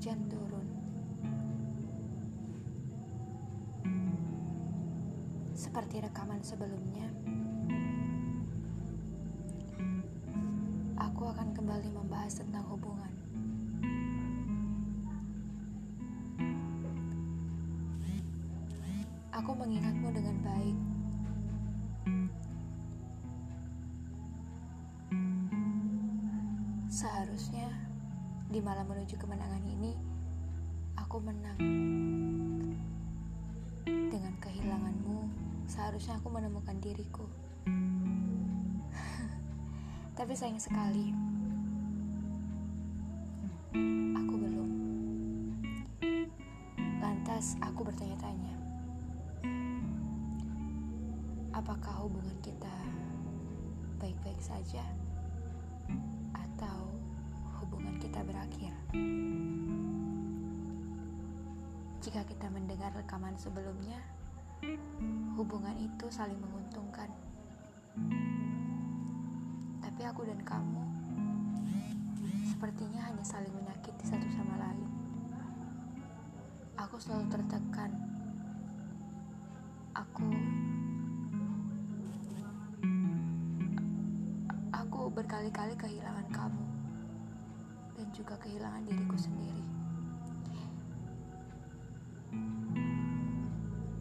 Hujan turun. Seperti rekaman sebelumnya, aku akan kembali membahas tentang hubungan. Aku mengingatmu dengan baik. Seharusnya di malam menuju kemenangan ini, aku menang. Dengan kehilanganmu, seharusnya aku menemukan diriku. Tapi sayang sekali, aku belum. Lantas aku bertanya-tanya, apakah hubungan kita baik-baik saja? Atau hubungan kita berakhir? Jika kita mendengar rekaman sebelumnya, hubungan itu saling menguntungkan. Tapi aku dan kamu sepertinya hanya saling menyakiti satu sama lain. Aku selalu tertekan. Aku aku berkali-kali kehilangan juga kehilangan diriku sendiri.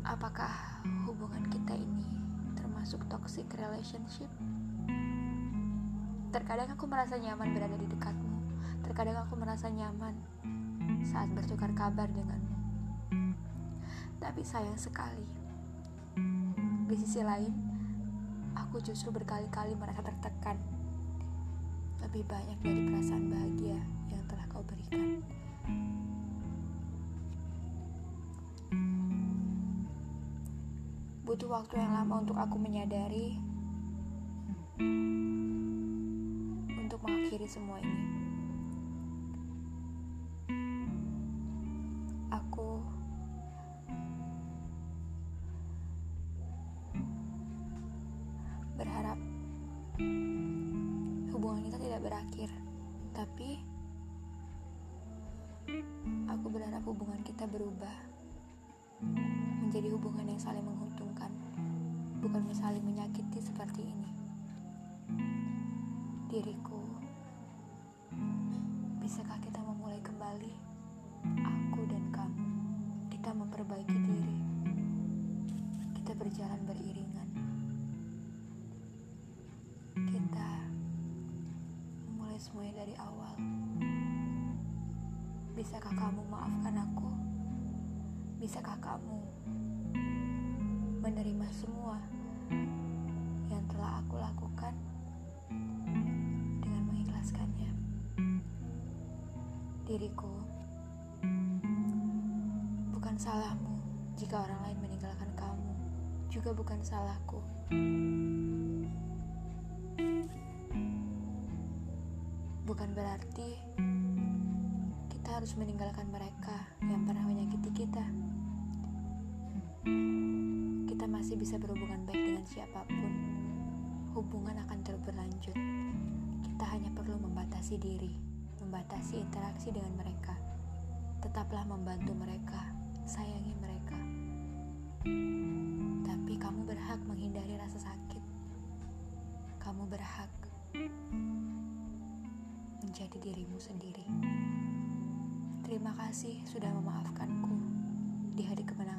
Apakah hubungan kita ini termasuk toxic relationship? Terkadang aku merasa nyaman berada di dekatmu. Terkadang aku merasa nyaman saat bertukar kabar denganmu. Tapi sayang sekali, di sisi lain, aku justru berkali-kali merasa tertekan. Lebih banyak dari perasaan bahagia yang telah kau berikan. Butuh waktu yang lama untuk aku menyadari untuk mengakhiri semua ini. Tidak berakhir, tapi aku berharap hubungan kita berubah menjadi hubungan yang saling menguntungkan, bukan saling menyakiti seperti ini. Diriku, bisakah kita memulai kembali? Semuanya dari awal. Bisakah kamu maafkan aku? Bisakah kamu menerima semua yang telah aku lakukan dengan mengikhlaskannya? Diriku, bukan salahmu jika orang lain meninggalkan kamu, juga bukan salahku. Bukan berarti kita harus meninggalkan mereka yang pernah menyakiti kita. Kita masih bisa berhubungan baik dengan siapa pun. Hubungan akan terus berlanjut. Kita hanya perlu membatasi diri, membatasi interaksi dengan mereka. Tetaplah membantu mereka, sayangi mereka. Tapi kamu berhak menghindari rasa sakit. Kamu berhak menjadi dirimu sendiri. Terima kasih sudah memaafkanku di hari kemenangan.